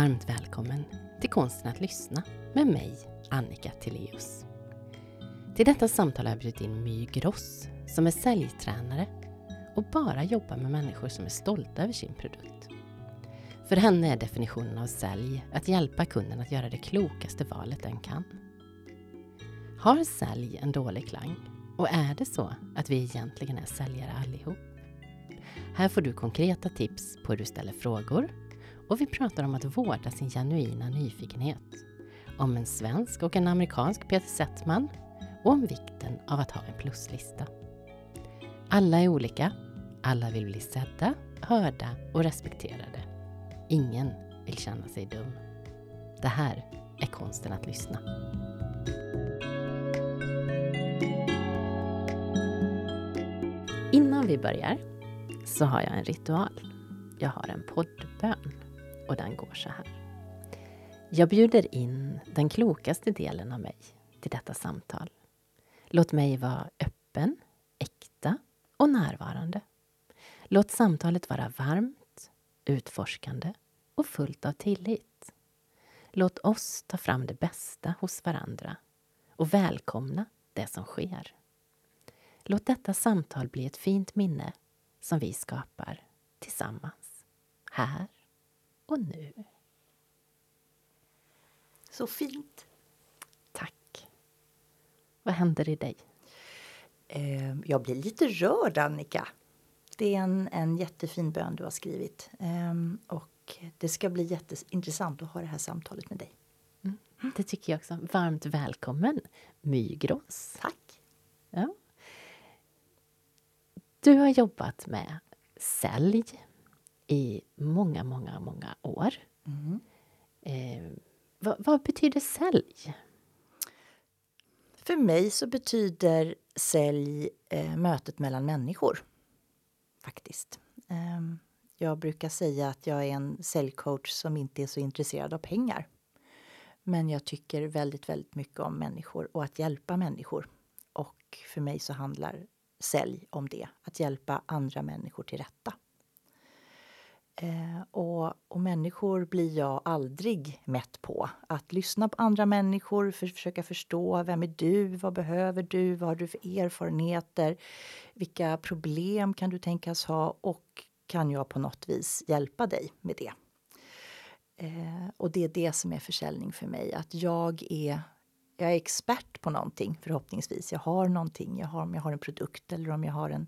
Varmt välkommen till Konsten att lyssna med mig, Annika Tilléus. Till detta samtal har jag bjudit in My Gross som är säljtränare och bara jobbar med människor som är stolta över sin produkt. För henne är definitionen av sälj att hjälpa kunden att göra det klokaste valet den kan. Har sälj en dålig klang? Och är det så att vi egentligen är säljare allihop? Här får du konkreta tips på hur du ställer frågor och vi pratar om att vårda sin genuina nyfikenhet. Om en svensk och en amerikansk Peter Settman och om vikten av att ha en pluslista. Alla är olika, alla vill bli sedda, hörda och respekterade. Ingen vill känna sig dum. Det här är konsten att lyssna. Innan vi börjar så har jag en ritual. Jag har en poddbön och den går så här. Jag bjuder in den klokaste delen av mig till detta samtal. Låt mig vara öppen, äkta och närvarande. Låt samtalet vara varmt, utforskande och fullt av tillit. Låt oss ta fram det bästa hos varandra och välkomna det som sker. Låt detta samtal bli ett fint minne som vi skapar tillsammans, här och nu. Så fint. Tack. Vad händer i dig? Eh, jag blir lite rörd, Annika. Det är en, en jättefin bön du har skrivit. Eh, och det ska bli jätteintressant att ha det här samtalet med dig. Mm, det tycker jag också. Varmt välkommen, Mygrås. Tack. Ja. Du har jobbat med sälj i många, många, många år. Mm. Eh, vad, vad, betyder sälj? För mig så betyder sälj eh, mötet mellan människor. Faktiskt. Eh, jag brukar säga att jag är en säljcoach som inte är så intresserad av pengar. Men jag tycker väldigt, väldigt mycket om människor och att hjälpa människor. Och för mig så handlar sälj om det, att hjälpa andra människor till rätta. Eh, och, och, människor blir jag aldrig mätt på. Att lyssna på andra människor, för, försöka förstå vem är du, vad behöver du, vad har du för erfarenheter, vilka problem kan du tänkas ha och kan jag på något vis hjälpa dig med det? Eh, och det är det som är försäljning för mig, att jag är jag är expert på någonting förhoppningsvis. Jag har någonting, jag har, om jag har en produkt eller om jag har en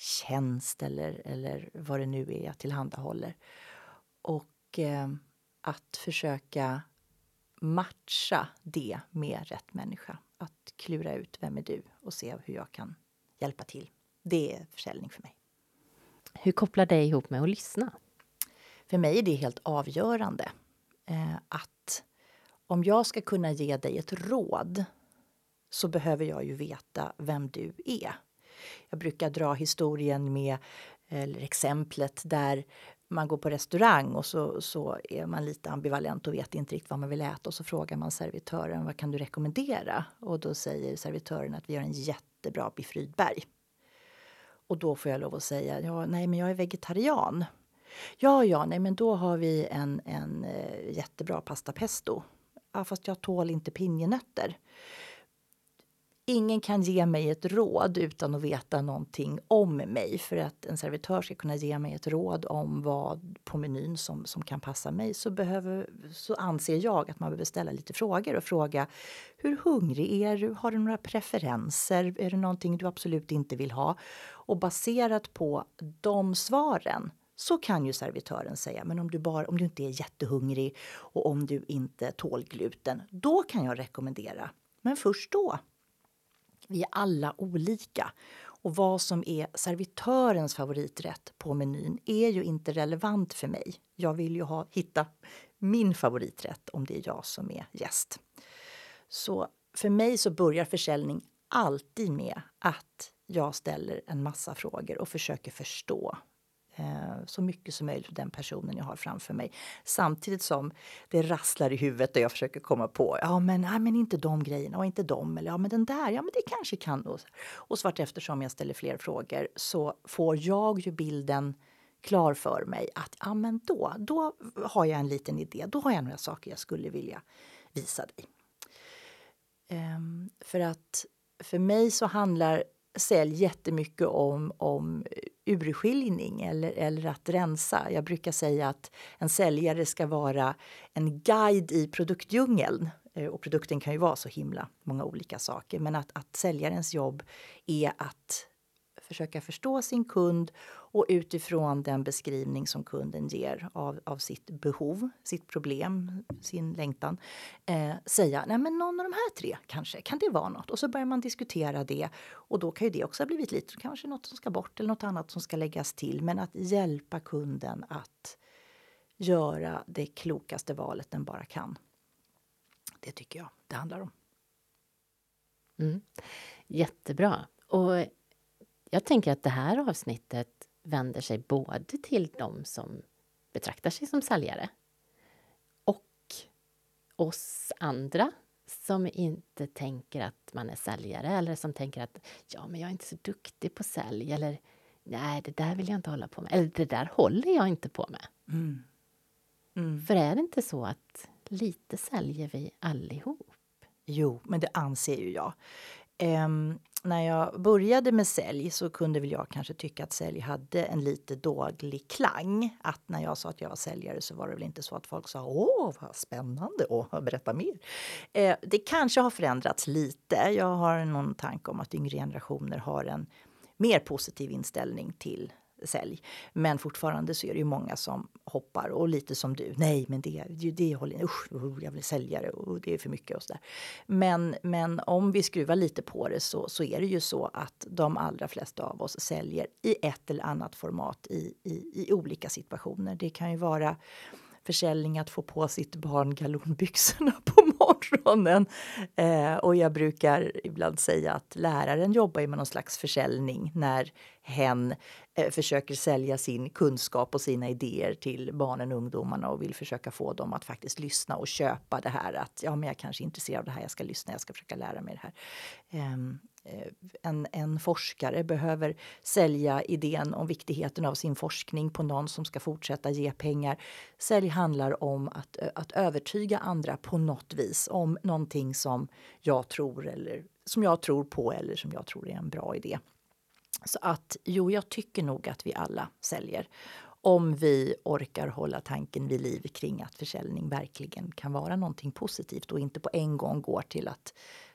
tjänst eller, eller vad det nu är jag tillhandahåller. Och eh, att försöka matcha det med rätt människa. Att klura ut vem är du och se hur jag kan hjälpa till. Det är försäljning för mig. Hur kopplar det ihop med att lyssna? För mig är det helt avgörande eh, att om jag ska kunna ge dig ett råd så behöver jag ju veta vem du är. Jag brukar dra historien med, eller exemplet där man går på restaurang och så, så är man lite ambivalent och vet inte riktigt vad man vill äta och så frågar man servitören vad kan du rekommendera? Och då säger servitören att vi har en jättebra biff Rydberg. Och då får jag lov att säga, ja, nej men jag är vegetarian. Ja, ja, nej men då har vi en, en eh, jättebra pasta pesto. Ja, fast jag tål inte pinjenötter. Ingen kan ge mig ett råd utan att veta någonting om mig. För att en servitör ska kunna ge mig ett råd om vad på menyn som, som kan passa mig så, behöver, så anser jag att man behöver ställa lite frågor och fråga hur hungrig är du? Har du några preferenser? Är det någonting du absolut inte vill ha? Och baserat på de svaren så kan ju servitören säga men om du, bara, om du inte är jättehungrig och om du inte tål gluten, då kan jag rekommendera. Men först då. Vi är alla olika. Och vad som är servitörens favoriträtt på menyn är ju inte relevant för mig. Jag vill ju ha, hitta min favoriträtt om det är jag som är gäst. Så för mig så börjar försäljning alltid med att jag ställer en massa frågor och försöker förstå Eh, så mycket som möjligt för den personen jag har framför mig. Samtidigt som det rasslar i huvudet och jag försöker komma på, ja men, nej, men inte de grejerna och inte de eller ja men den där, ja men det kanske kan. Och, och så eftersom jag ställer fler frågor så får jag ju bilden klar för mig att ja, men då, då har jag en liten idé. Då har jag några saker jag skulle vilja visa dig. Um, för att för mig så handlar sälj jättemycket om, om urskiljning eller, eller att rensa. Jag brukar säga att en säljare ska vara en guide i produktdjungeln. Eh, och produkten kan ju vara så himla många olika saker. Men att, att säljarens jobb är att försöka förstå sin kund och utifrån den beskrivning som kunden ger av, av sitt behov, sitt problem, sin längtan eh, säga nej men någon av de här tre kanske, kan det vara något? Och så börjar man diskutera det och då kan ju det också ha blivit lite, kanske något som ska bort eller något annat som ska läggas till. Men att hjälpa kunden att göra det klokaste valet den bara kan. Det tycker jag det handlar om. Mm. Jättebra. Och jag tänker att det här avsnittet vänder sig både till de som betraktar sig som säljare och oss andra som inte tänker att man är säljare eller som tänker att ja, men jag är inte så duktig på sälj eller nej, det där vill jag inte hålla på med eller det där håller jag inte på med. Mm. Mm. För är det inte så att lite säljer vi allihop? Jo, men det anser ju jag. Um, när jag började med sälj så kunde väl jag kanske tycka att sälj hade en lite dålig klang. Att när jag sa att jag var säljare så var det väl inte så att folk sa åh vad spännande, åh berätta mer. Eh, det kanske har förändrats lite. Jag har någon tanke om att yngre generationer har en mer positiv inställning till sälj. Men fortfarande så är det ju många som hoppar och lite som du. Nej, men det, det, det håller usch, jag vill sälja det och det är för mycket och så där. Men, men om vi skruvar lite på det så, så är det ju så att de allra flesta av oss säljer i ett eller annat format i, i, i olika situationer. Det kan ju vara försäljning att få på sitt barn galonbyxorna på morgonen. Eh, och jag brukar ibland säga att läraren jobbar med någon slags försäljning när hen eh, försöker sälja sin kunskap och sina idéer till barnen och ungdomarna och vill försöka få dem att faktiskt lyssna och köpa det här att ja, men jag kanske är intresserad av det här, jag ska lyssna, jag ska försöka lära mig det här. Eh, Eh, Eh, en, en forskare behöver sälja idén om viktigheten av sin forskning på någon som ska fortsätta ge pengar. Sälj handlar om att, eh, att övertyga andra på något vis om någonting som jag tror eller som jag tror på eller som jag tror är en bra idé. Så att jo, jag tycker nog att vi alla säljer om vi orkar hålla tanken vid liv kring att försäljning verkligen kan vara någonting positivt och inte på en gång går till att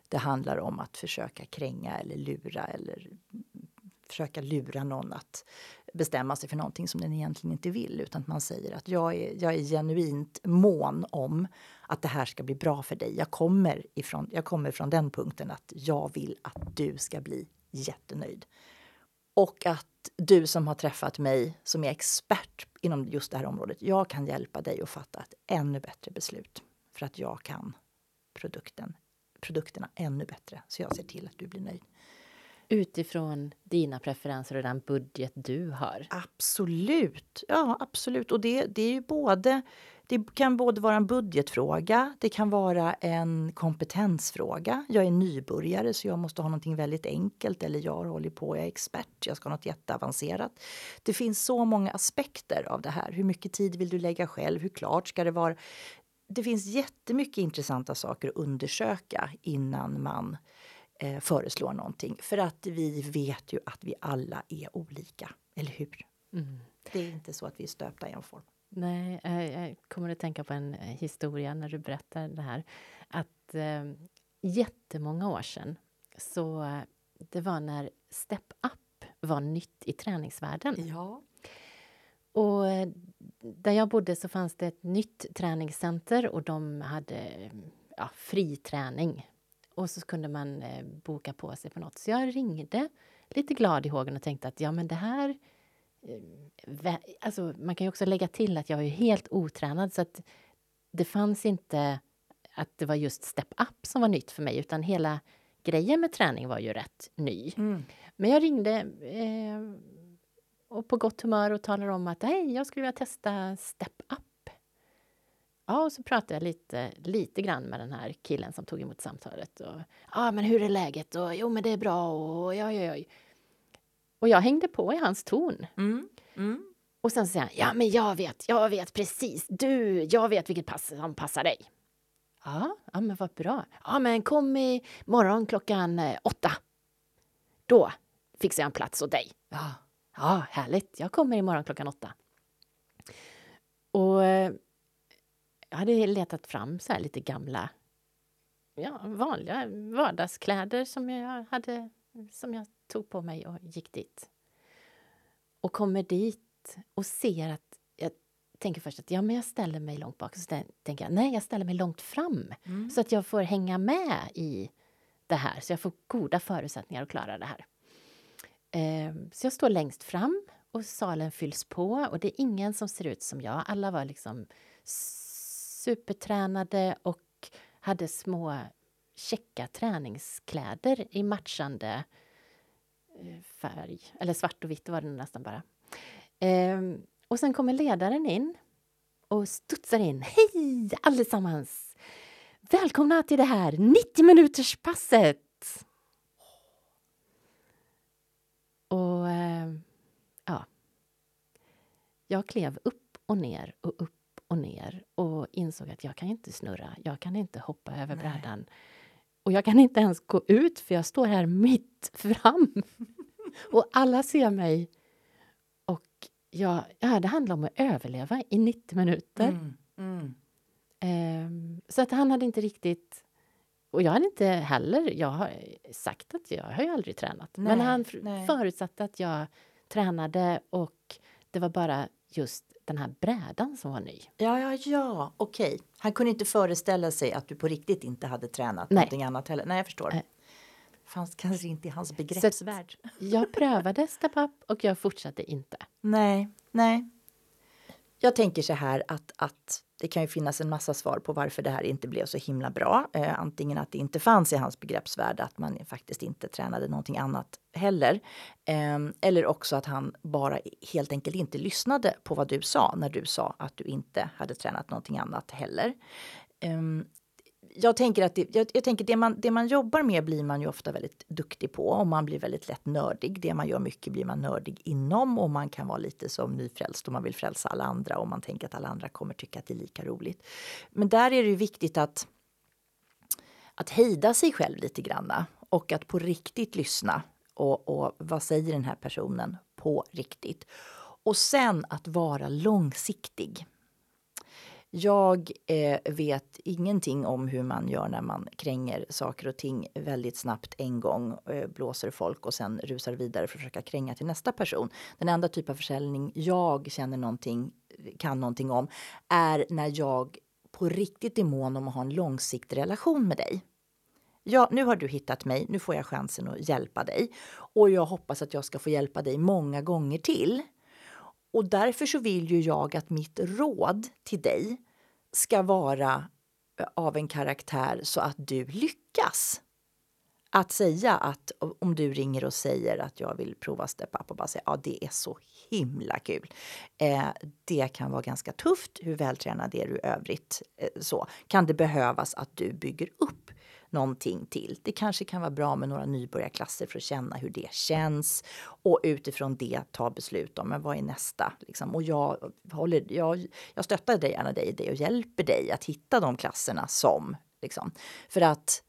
det handlar om att försöka kränga eller lura eller försöka lura någon att bestämma sig för någonting som den egentligen inte vill utan att man säger att jag är, jag är genuint mån om att det här ska bli bra för dig. Jag kommer ifrån, jag kommer från den punkten att jag vill att du ska bli jättenöjd. Och att du som har träffat mig som är expert inom just det här området, jag kan hjälpa dig att fatta ett ännu bättre beslut för att jag kan produkten produkterna ännu bättre. Så jag ser till att du blir nöjd. Utifrån dina preferenser och den budget du har? Absolut. Ja, absolut. Och det, det är ju både det kan både vara en budgetfråga, det kan vara en kompetensfråga. Jag är nybörjare så jag måste ha någonting väldigt enkelt eller jag håller på, jag är expert, jag ska ha något jätteavancerat. Det finns så många aspekter av det här. Hur mycket tid vill du lägga själv? Hur klart ska det vara? Det finns jättemycket intressanta saker att undersöka innan man eh, föreslår någonting. För att vi vet ju att vi alla är olika, eller hur? Mm. Det är inte så att vi är stöpta i en form. Nej, jag kommer att tänka på en eh, historia när du berättar det här. Att eh, jättemånga år sedan, så eh, det var när Step Up var nytt i träningsvärlden. Ja. Och eh, där jag bodde så fanns det ett nytt träningscenter och de hade ja, fri träning. Och så kunde man eh, boka på sig på något. Så jag ringde lite glad i hågen och tänkte att ja, men det här... Eh, alltså, man kan ju också lägga till att jag ju helt otränad så att det fanns inte att det var just step up som var nytt för mig utan hela grejen med träning var ju rätt ny. Mm. Men jag ringde eh, och på gott humör och talar om att hej, jag skulle vilja testa Step Up. Ja, och så pratade jag lite, lite grann med den här killen som tog emot samtalet. Ja, men hur är läget? Och, jo, men det är bra. Och, ja, ja, ja. och jag hängde på i hans ton. Mm, mm. Och sen säger han, ja men jag vet, jag vet precis, du, jag vet vilket pass som passar dig. Ja, ja men vad bra. Ja men kom i morgon klockan eh, åtta. Då fixar jag en plats åt dig. Ja, ja härligt, jag kommer imorgon klockan åtta. Och eh, jag hade letat fram så lite gamla, ja, vanliga vardagskläder som jag, hade, som jag tog på mig och gick dit. Och kommer dit och ser att jag tänker först att ja, men jag ställer mig långt bak. Så tänker jag nej, jag ställer mig långt fram mm. så att jag får hänga med i det här, så jag får goda förutsättningar att klara det här. Eh, så jag står längst fram och salen fylls på och det är ingen som ser ut som jag. Alla var liksom supertränade och hade små checka träningskläder i matchande eh, färg. Eller svart och vitt var det nästan bara. Ehm, och sen kommer ledaren in och studsar in. Hej allesammans! Välkomna till det här 90 minuters passet! Och eh, ja, jag klev upp och ner och upp och ner och insåg att jag kan inte snurra, jag kan inte hoppa över Nej. brädan. Och jag kan inte ens gå ut för jag står här mitt fram. och alla ser mig. Och jag, ja, det handlar om att överleva i 90 minuter. Mm, mm. Um, så att han hade inte riktigt... Och jag hade inte heller... Jag har sagt att jag har ju aldrig tränat. Nej, men han nej. förutsatte att jag tränade och det var bara just den här brädan som var ny. Ja, ja, ja, okej. Han kunde inte föreställa sig att du på riktigt inte hade tränat Nej. någonting annat heller. Nej, jag förstår. Nej. Fanns kanske inte i hans begreppsvärld. jag prövade step up och jag fortsatte inte. Nej, nej. Jag tänker så här att, att det kan ju finnas en massa svar på varför det här inte blev så himla bra. Eh, antingen att det inte fanns i hans begreppsvärld, att man faktiskt inte tränade någonting annat heller. Eh, eller också att han bara helt enkelt inte lyssnade på vad du sa när du sa att du inte hade tränat någonting annat heller. Eh, jag tänker att det, jag, jag, tänker det, man, det man jobbar med blir man ju ofta väldigt duktig på och man blir väldigt lätt nördig. Det man gör mycket blir man nördig inom och man kan vara lite som nyfrälst och man vill frälsa alla andra och man tänker att alla andra kommer tycka att det är lika roligt. Men där är det ju viktigt att, att hejda sig själv lite granna och att på riktigt lyssna. Och, och vad säger den här personen på riktigt? Och sen att vara långsiktig. Jag eh, vet ingenting om hur man gör när man kränger saker och ting väldigt snabbt en gång, eh, blåser folk och sen rusar vidare för att försöka kränga till nästa person. Den enda typ av försäljning jag känner någonting, kan någonting om är när jag på riktigt är mån om att ha en långsiktig relation med dig. Ja, nu har du hittat mig, nu får jag chansen att hjälpa dig och jag hoppas att jag ska få hjälpa dig många gånger till. Och därför så vill ju jag att mitt råd till dig ska vara eh, av en karaktär så att du lyckas. Att säga att om du ringer och säger att jag vill prova Step Up och bara säga ja, det är så himla kul. Eh, det kan vara ganska tufft. Hur vältränad är du i övrigt? Eh, så kan det behövas att du bygger upp någonting till. Det kanske kan vara bra med några nybörjarklasser för att känna hur det känns och utifrån det ta beslut om men vad är nästa. Liksom. Och jag, håller, jag, jag stöttar dig, gärna dig i det och hjälper dig att hitta de klasserna som. Liksom. För att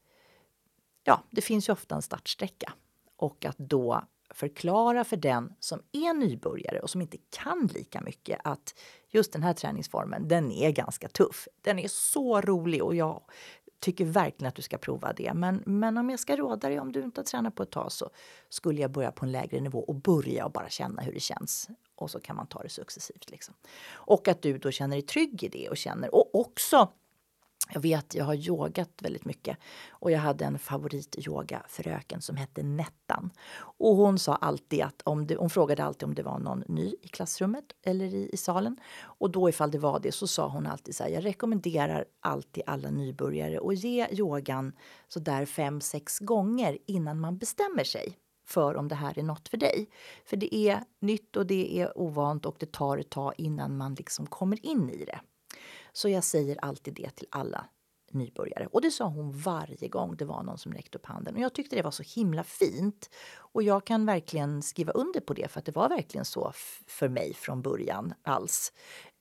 ja, det finns ju ofta en startsträcka och att då förklara för den som är nybörjare och som inte kan lika mycket att just den här träningsformen, den är ganska tuff. Den är så rolig och jag tycker verkligen att du ska prova det. Men, men om jag ska råda dig, om du inte har tränat på ett tag så skulle jag börja på en lägre nivå och börja och bara känna hur det känns. Och så kan man ta det successivt. Liksom. Och att du då känner dig trygg i det och känner och också jag vet, jag har yogat väldigt mycket och jag hade en favorityogafröken som hette Nettan. Och hon sa alltid att om det, hon frågade alltid om det var någon ny i klassrummet eller i, i salen. Och då ifall det var det så sa hon alltid så här, jag rekommenderar alltid alla nybörjare att ge yogan så där fem, sex gånger innan man bestämmer sig för om det här är något för dig. För det är nytt och det är ovant och det tar ett tag innan man liksom kommer in i det. Så jag säger alltid det till alla nybörjare. Och det sa hon varje gång det var någon som räckte upp handen. Och jag tyckte det var så himla fint. Och jag kan verkligen skriva under på det för att det var verkligen så för mig från början alls.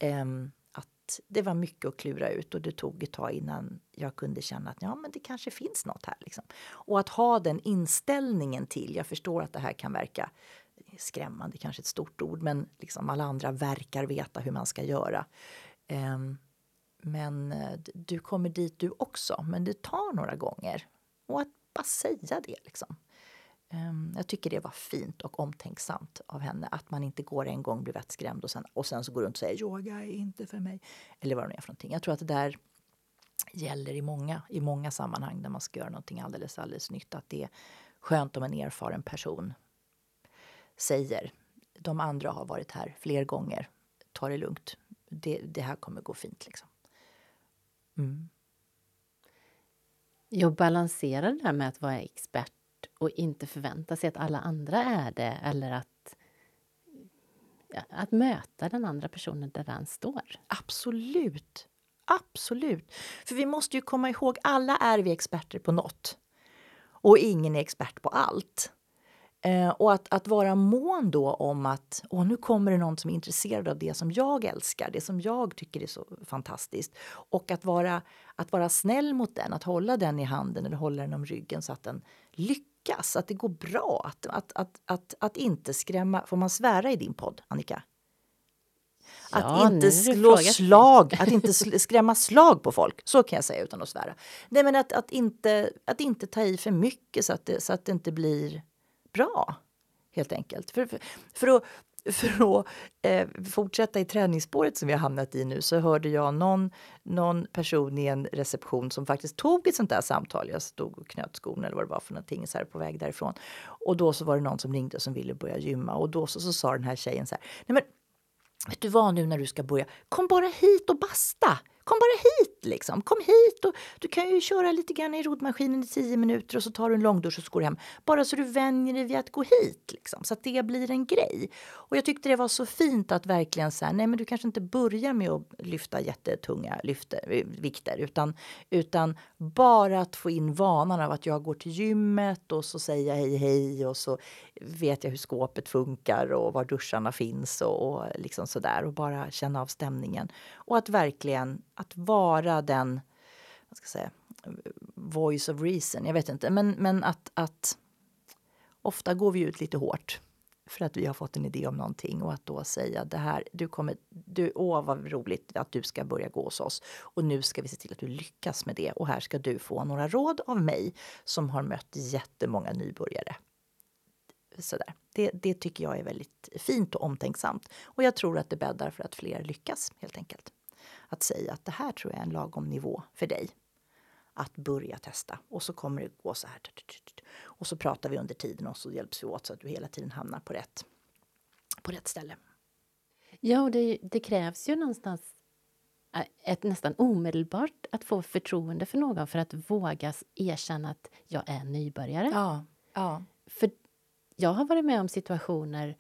Um, att det var mycket att klura ut och det tog ett tag innan jag kunde känna att ja, men det kanske finns något här. Liksom. Och att ha den inställningen till, jag förstår att det här kan verka skrämmande, kanske ett stort ord, men liksom alla andra verkar veta hur man ska göra. Um, men eh, du kommer dit du också, men det tar några gånger. Och att bara säga det liksom. Ehm, jag tycker det var fint och omtänksamt av henne att man inte går en gång, blir vettskrämd och sen, och sen så går runt och säger yoga är inte för mig. Eller vad det är för någonting. Jag tror att det där gäller i många, i många sammanhang där man ska göra någonting alldeles, alldeles nytt. Att det är skönt om en erfaren person säger de andra har varit här fler gånger. Ta det lugnt. Det, det här kommer gå fint. Liksom. Mm. Jag balanserar det där med att vara expert och inte förvänta sig att alla andra är det eller att, att möta den andra personen där den står. Absolut. Absolut. För vi måste ju komma ihåg, alla är vi experter på något. Och ingen är expert på allt. Eh, och att, att vara mån då om att åh, nu kommer det någon som är intresserad av det som jag älskar, det som jag tycker är så fantastiskt. Och att vara, att vara snäll mot den, att hålla den i handen eller hålla den om ryggen så att den lyckas, att det går bra. Att, att, att, att, att inte skrämma... Får man svära i din podd, Annika? Att ja, inte slå slag, att inte skrämma slag på folk. Så kan jag säga utan att svära. Nej, men att, att, inte, att inte ta i för mycket så att det, så att det inte blir bra, helt enkelt. För, för, för att, för att eh, fortsätta i träningsspåret som vi har hamnat i nu så hörde jag någon, någon person i en reception som faktiskt tog ett sånt där samtal. Jag stod och knöt skon eller vad det var för någonting så här på väg därifrån. Och då så var det någon som ringde som ville börja gymma och då så, så sa den här tjejen så här. Nej men, vet du vad nu när du ska börja? Kom bara hit och basta! Kom bara hit liksom. Kom hit och du kan ju köra lite grann i roddmaskinen i tio minuter och så tar du en långdusch och så går du hem. Bara så du vänjer dig vid att gå hit liksom, så att det blir en grej. Och jag tyckte det var så fint att verkligen säga, nej men du kanske inte börjar med att lyfta jättetunga lyfter, eh, vikter utan, utan bara att få in vanan av att jag går till gymmet och så säger jag hej hej och så vet jag hur skåpet funkar och var duscharna finns och, och liksom sådär och bara känna av stämningen. Och att verkligen att vara den, vad ska jag säga, voice of reason, jag vet inte, men, men att, att ofta går vi ut lite hårt för att vi har fått en idé om någonting och att då säga det här, du kommer, du, åh vad roligt att du ska börja gå hos oss och nu ska vi se till att du lyckas med det och här ska du få några råd av mig som har mött jättemånga nybörjare. Sådär. Det, det tycker jag är väldigt fint och omtänksamt och jag tror att det bäddar för att fler lyckas helt enkelt att säga att det här tror jag är en lagom nivå för dig att börja testa och så kommer det gå så här. Och så pratar vi under tiden och så hjälps vi åt så att du hela tiden hamnar på rätt, på rätt ställe. Ja, och det, det krävs ju någonstans eh, ett nästan omedelbart att få förtroende för någon för att våga erkänna att jag är nybörjare. Ja, ja. För jag har varit med om situationer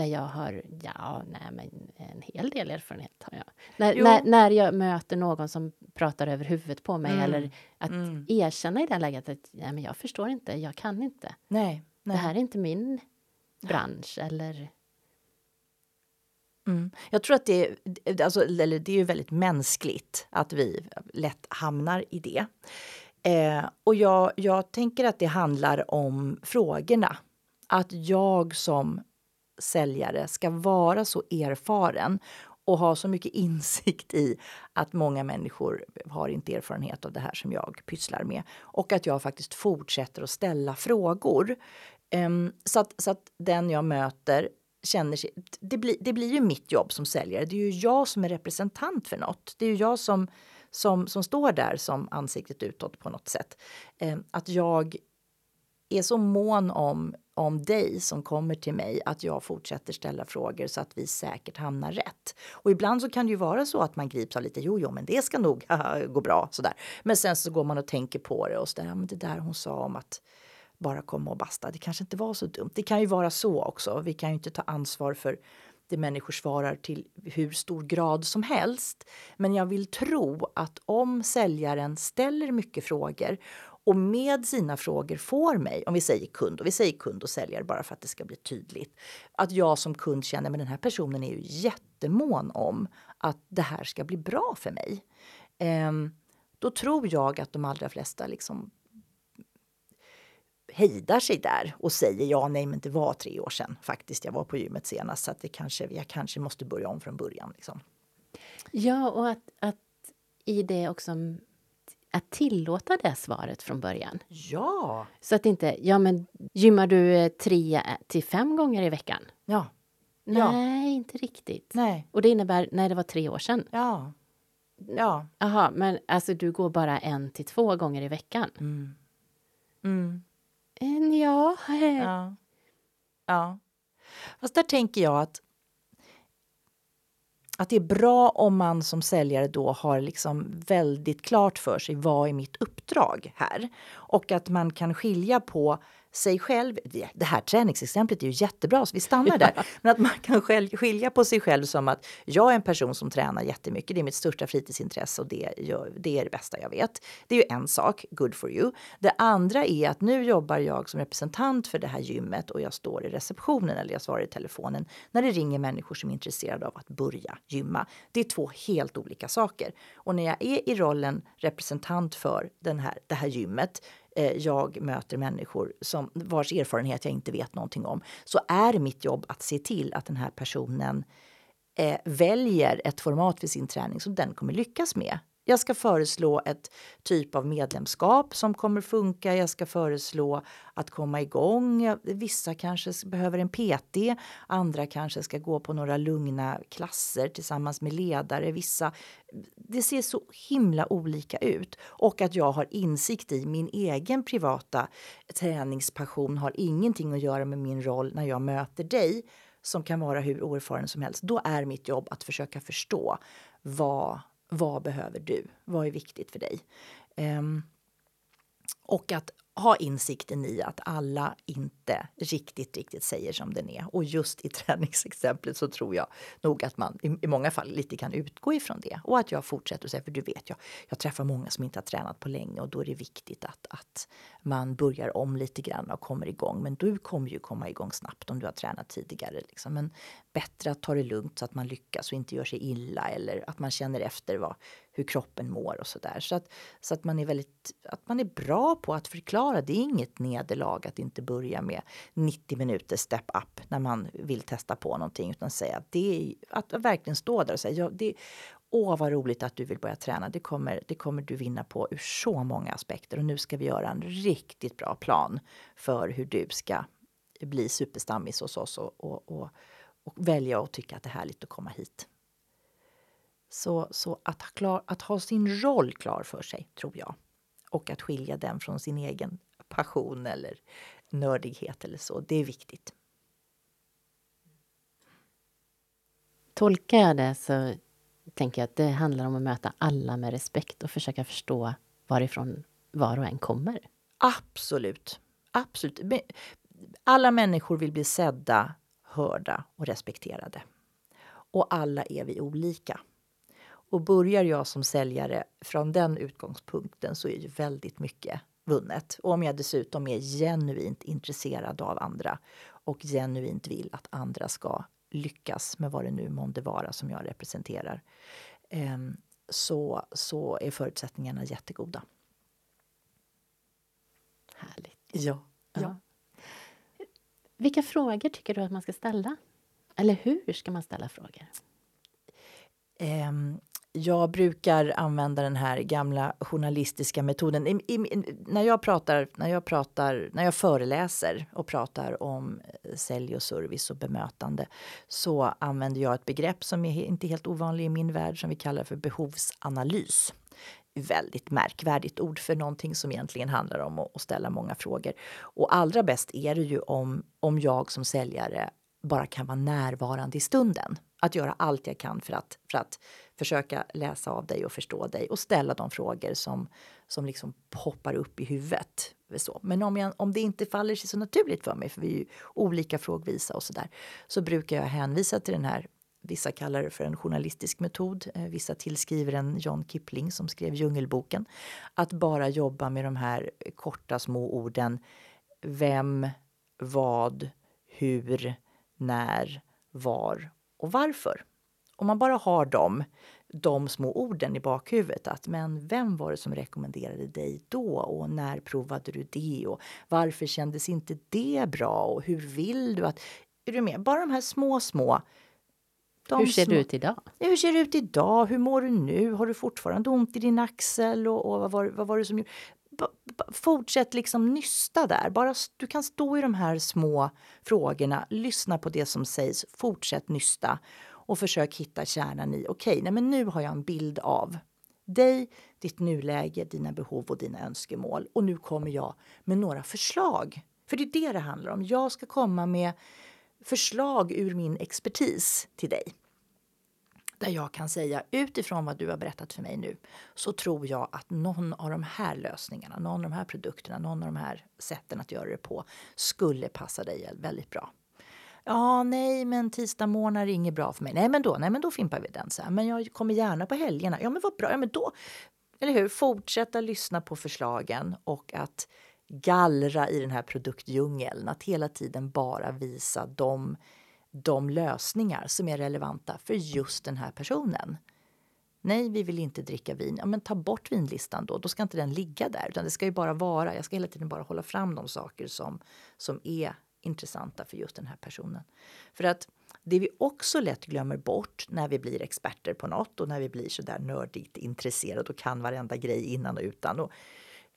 där jag har, ja, nej men en hel del erfarenhet har jag. När, när, när, jag möter någon som pratar över huvudet på mig mm. eller att mm. erkänna i det läget att nej, men jag förstår inte, jag kan inte. Nej, nej. Det här är inte min bransch eller... Mm. Jag tror att det är, alltså, eller det är ju väldigt mänskligt att vi lätt hamnar i det. Eh, och jag, jag tänker att det handlar om frågorna. Att jag som säljare ska vara så erfaren och ha så mycket insikt i att många människor har inte erfarenhet av det här som jag pysslar med. Och att jag faktiskt fortsätter att ställa frågor. Um, så, att, så att den jag möter känner sig... Det blir, det blir ju mitt jobb som säljare. Det är ju jag som är representant för något. Det är ju jag som, som, som står där som ansiktet utåt på något sätt. Um, att jag är så mån om om dig som kommer till mig att jag fortsätter ställa frågor så att vi säkert hamnar rätt. Och ibland så kan det ju vara så att man grips av lite jo, jo, men det ska nog gå bra sådär. Men sen så går man och tänker på det och så där, ja, men det där hon sa om att bara komma och basta, det kanske inte var så dumt. Det kan ju vara så också. Vi kan ju inte ta ansvar för det människor svarar till hur stor grad som helst. Men jag vill tro att om säljaren ställer mycket frågor och med sina frågor får mig, om vi säger kund, och vi säger kund och säljare bara för att det ska bli tydligt, att jag som kund känner att den här personen är ju jättemån om att det här ska bli bra för mig. Um, då tror jag att de allra flesta liksom hejdar sig där och säger ja, nej, men det var tre år sedan faktiskt. Jag var på gymmet senast så att det kanske, jag kanske måste börja om från början. Liksom. Ja, och att, att i det också att tillåta det svaret från början. Ja! Så att inte, ja men gymmar du eh, tre till fem gånger i veckan? Ja. Nej, ja. inte riktigt. Nej. Och det innebär, när det var tre år sedan? Ja. Ja. Jaha, men alltså du går bara en till två gånger i veckan? Mm. Mm. En, ja. ja. Ja. Fast där tänker jag att att det är bra om man som säljare då har liksom väldigt klart för sig vad är mitt uppdrag här? Och att man kan skilja på sig själv. Det här träningsexemplet är ju jättebra så vi stannar där. Men att man kan skilja på sig själv som att jag är en person som tränar jättemycket. Det är mitt största fritidsintresse och det, det är det bästa jag vet. Det är ju en sak, good for you. Det andra är att nu jobbar jag som representant för det här gymmet och jag står i receptionen eller jag svarar i telefonen när det ringer människor som är intresserade av att börja gymma. Det är två helt olika saker. Och när jag är i rollen representant för den här, det här gymmet Eh, jag möter människor som, vars erfarenhet jag inte vet någonting om så är mitt jobb att se till att den här personen eh, väljer ett format för sin träning som den kommer lyckas med. Jag ska föreslå ett typ av medlemskap som kommer funka. Jag ska föreslå att komma igång. Vissa kanske behöver en PT. Andra kanske ska gå på några lugna klasser tillsammans med ledare. Vissa... Det ser så himla olika ut. Och att jag har insikt i min egen privata träningspassion har ingenting att göra med min roll när jag möter dig som kan vara hur oerfaren som helst. Då är mitt jobb att försöka förstå vad vad behöver du? Vad är viktigt för dig? Um, och att ha insikten i att alla inte riktigt, riktigt säger som den är. Och just i träningsexemplet så tror jag nog att man i, i många fall lite kan utgå ifrån det. Och att jag fortsätter att säga, för du vet, jag, jag träffar många som inte har tränat på länge och då är det viktigt att, att man börjar om lite grann och kommer igång. Men du kommer ju komma igång snabbt om du har tränat tidigare. Liksom. Men bättre att ta det lugnt så att man lyckas och inte gör sig illa eller att man känner efter vad, hur kroppen mår och så där. Så att, så att man är väldigt, att man är bra på att förklara. Det är inget nederlag att inte börja med 90 minuter step up när man vill testa på någonting utan säga att det är att verkligen stå där och säga ja, det, Åh, vad roligt att du vill börja träna. Det kommer, det kommer du vinna på ur så många aspekter. Och nu ska vi göra en riktigt bra plan för hur du ska bli superstammis hos oss och, och, och, och välja och tycka att det är härligt att komma hit. Så, så att, ha klar, att ha sin roll klar för sig, tror jag. Och att skilja den från sin egen passion eller nördighet eller så, det är viktigt. Tolkar jag det så tänker jag att det handlar om att möta alla med respekt och försöka förstå varifrån var och en kommer. Absolut. Absolut. Alla människor vill bli sedda, hörda och respekterade. Och alla är vi olika. Och börjar jag som säljare från den utgångspunkten så är ju väldigt mycket vunnet. Och om jag dessutom är genuint intresserad av andra och genuint vill att andra ska lyckas med vad det nu månde vara som jag representerar ehm, så, så är förutsättningarna jättegoda. Härligt. Ja. ja. Vilka frågor tycker du att man ska ställa? Eller hur ska man ställa frågor? Um, jag brukar använda den här gamla journalistiska metoden. I, i, när, jag pratar, när, jag pratar, när jag föreläser och pratar om eh, sälj och service och bemötande så använder jag ett begrepp som är inte helt ovanligt i min värld som vi kallar för behovsanalys väldigt märkvärdigt ord för någonting som egentligen handlar om att ställa många frågor. Och allra bäst är det ju om, om jag som säljare bara kan vara närvarande i stunden att göra allt jag kan för att, för att försöka läsa av dig och förstå dig och ställa de frågor som, som liksom poppar upp i huvudet. Så. Men om, jag, om det inte faller sig så naturligt för mig, för vi är ju olika frågvisa och sådär, så brukar jag hänvisa till den här Vissa kallar det för en journalistisk metod. Eh, vissa tillskriver en John Kipling som skrev Djungelboken. Att bara jobba med de här korta små orden. Vem, vad, hur, när, var och varför. Om man bara har dem, de små orden i bakhuvudet. Att men vem var det som rekommenderade dig då? Och när provade du det? Och varför kändes inte det bra? Och hur vill du att... Är du med? Bara de här små, små hur ser små... det ut idag? Hur ser det ut idag? Hur mår du nu? Har du fortfarande ont i din axel? Och, och vad, var, vad var det som Fortsätt liksom nysta där. Bara, du kan stå i de här små frågorna, lyssna på det som sägs, fortsätt nysta och försök hitta kärnan i okej, okay, men nu har jag en bild av dig, ditt nuläge, dina behov och dina önskemål. Och nu kommer jag med några förslag. För det är det det handlar om. Jag ska komma med förslag ur min expertis till dig. Där jag kan säga utifrån vad du har berättat för mig nu så tror jag att någon av de här lösningarna, någon av de här produkterna, någon av de här sätten att göra det på skulle passa dig väldigt bra. Ja, nej, men tisdag morgon är inget bra för mig. Nej, men då, nej, men då fimpar vi den. Så här. Men jag kommer gärna på helgerna. Ja, men vad bra. Ja, men då, eller hur? Fortsätta lyssna på förslagen och att gallra i den här produktdjungeln. Att hela tiden bara visa de, de lösningar som är relevanta för just den här personen. Nej, vi vill inte dricka vin. Ja, men ta bort vinlistan då. Då ska inte den ligga där. Utan det ska ju bara vara, jag ska hela tiden bara hålla fram de saker som, som är intressanta för just den här personen. För att det vi också lätt glömmer bort när vi blir experter på något och när vi blir så där nördigt intresserade och kan varenda grej innan och utan. Och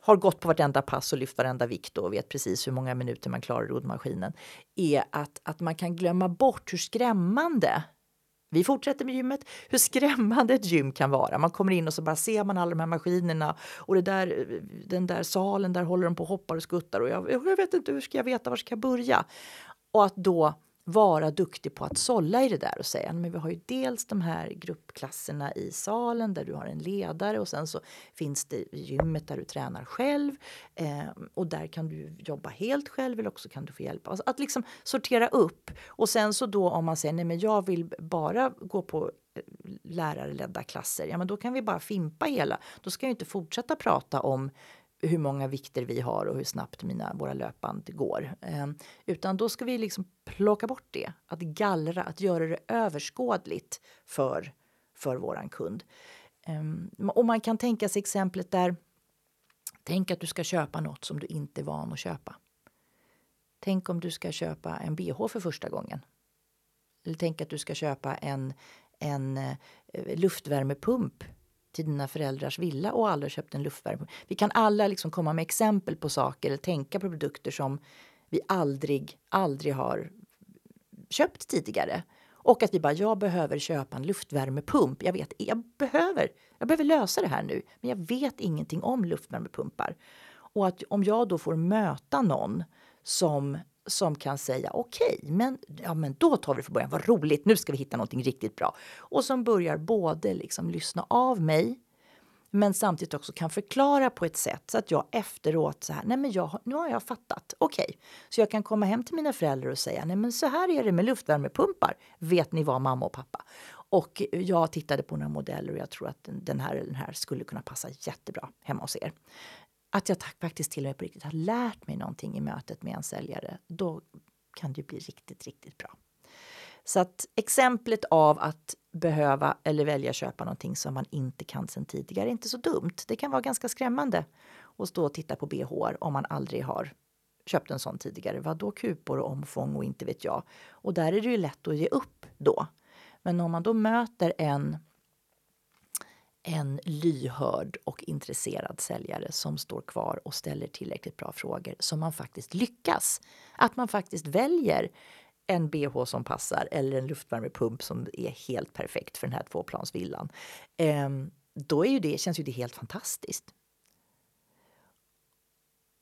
har gått på vartenda pass och lyft varenda vikt och vet precis hur många minuter man klarar roddmaskinen, är att, att man kan glömma bort hur skrämmande vi fortsätter med gymmet. Hur skrämmande ett gym kan vara. Man kommer in och så bara ser man alla de här maskinerna och det där, den där salen, där håller de på och hoppar och skuttar och jag, jag vet inte hur ska jag veta var ska jag börja? Och att då vara duktig på att sålla i det där och säga men vi har ju dels de här gruppklasserna i salen där du har en ledare och sen så finns det gymmet där du tränar själv eh, och där kan du jobba helt själv eller också kan du få hjälp. Alltså att liksom sortera upp och sen så då om man säger nej men jag vill bara gå på eh, lärarledda klasser, ja men då kan vi bara fimpa hela. Då ska jag inte fortsätta prata om hur många vikter vi har och hur snabbt mina, våra löpband går. Eh, utan då ska vi liksom plocka bort det, att gallra, att göra det överskådligt för, för våran kund. Eh, och man kan tänka sig exemplet där Tänk att du ska köpa något som du inte är van att köpa. Tänk om du ska köpa en bh för första gången. Eller tänk att du ska köpa en, en eh, luftvärmepump till dina föräldrars villa och aldrig köpt en luftvärme. Vi kan alla liksom komma med exempel på saker eller tänka på produkter som vi aldrig, aldrig har köpt tidigare. Och att vi bara, jag behöver köpa en luftvärmepump. Jag vet, jag behöver, jag behöver lösa det här nu. Men jag vet ingenting om luftvärmepumpar. Och att om jag då får möta någon som som kan säga okej, okay, men, ja, men då tar vi det från början. Vad roligt, nu ska vi hitta någonting riktigt bra. Och som börjar både liksom lyssna av mig men samtidigt också kan förklara på ett sätt så att jag efteråt så här, nej men jag, nu har jag fattat, okej. Okay. Så jag kan komma hem till mina föräldrar och säga, nej men så här är det med luftvärmepumpar. Vet ni vad mamma och pappa? Och jag tittade på några modeller och jag tror att den här den här skulle kunna passa jättebra hemma hos er att jag faktiskt till och med på riktigt har lärt mig någonting i mötet med en säljare, då kan det bli riktigt, riktigt bra. Så att exemplet av att behöva eller välja köpa någonting som man inte kan sen tidigare är inte så dumt. Det kan vara ganska skrämmande att stå och titta på bh om man aldrig har köpt en sån tidigare. Vad då kupor och omfång och inte vet jag. Och där är det ju lätt att ge upp då. Men om man då möter en en lyhörd och intresserad säljare som står kvar och ställer tillräckligt bra frågor så man faktiskt lyckas. Att man faktiskt väljer en bh som passar eller en luftvärmepump som är helt perfekt för den här tvåplansvillan. Ehm, då är ju det, känns ju det helt fantastiskt.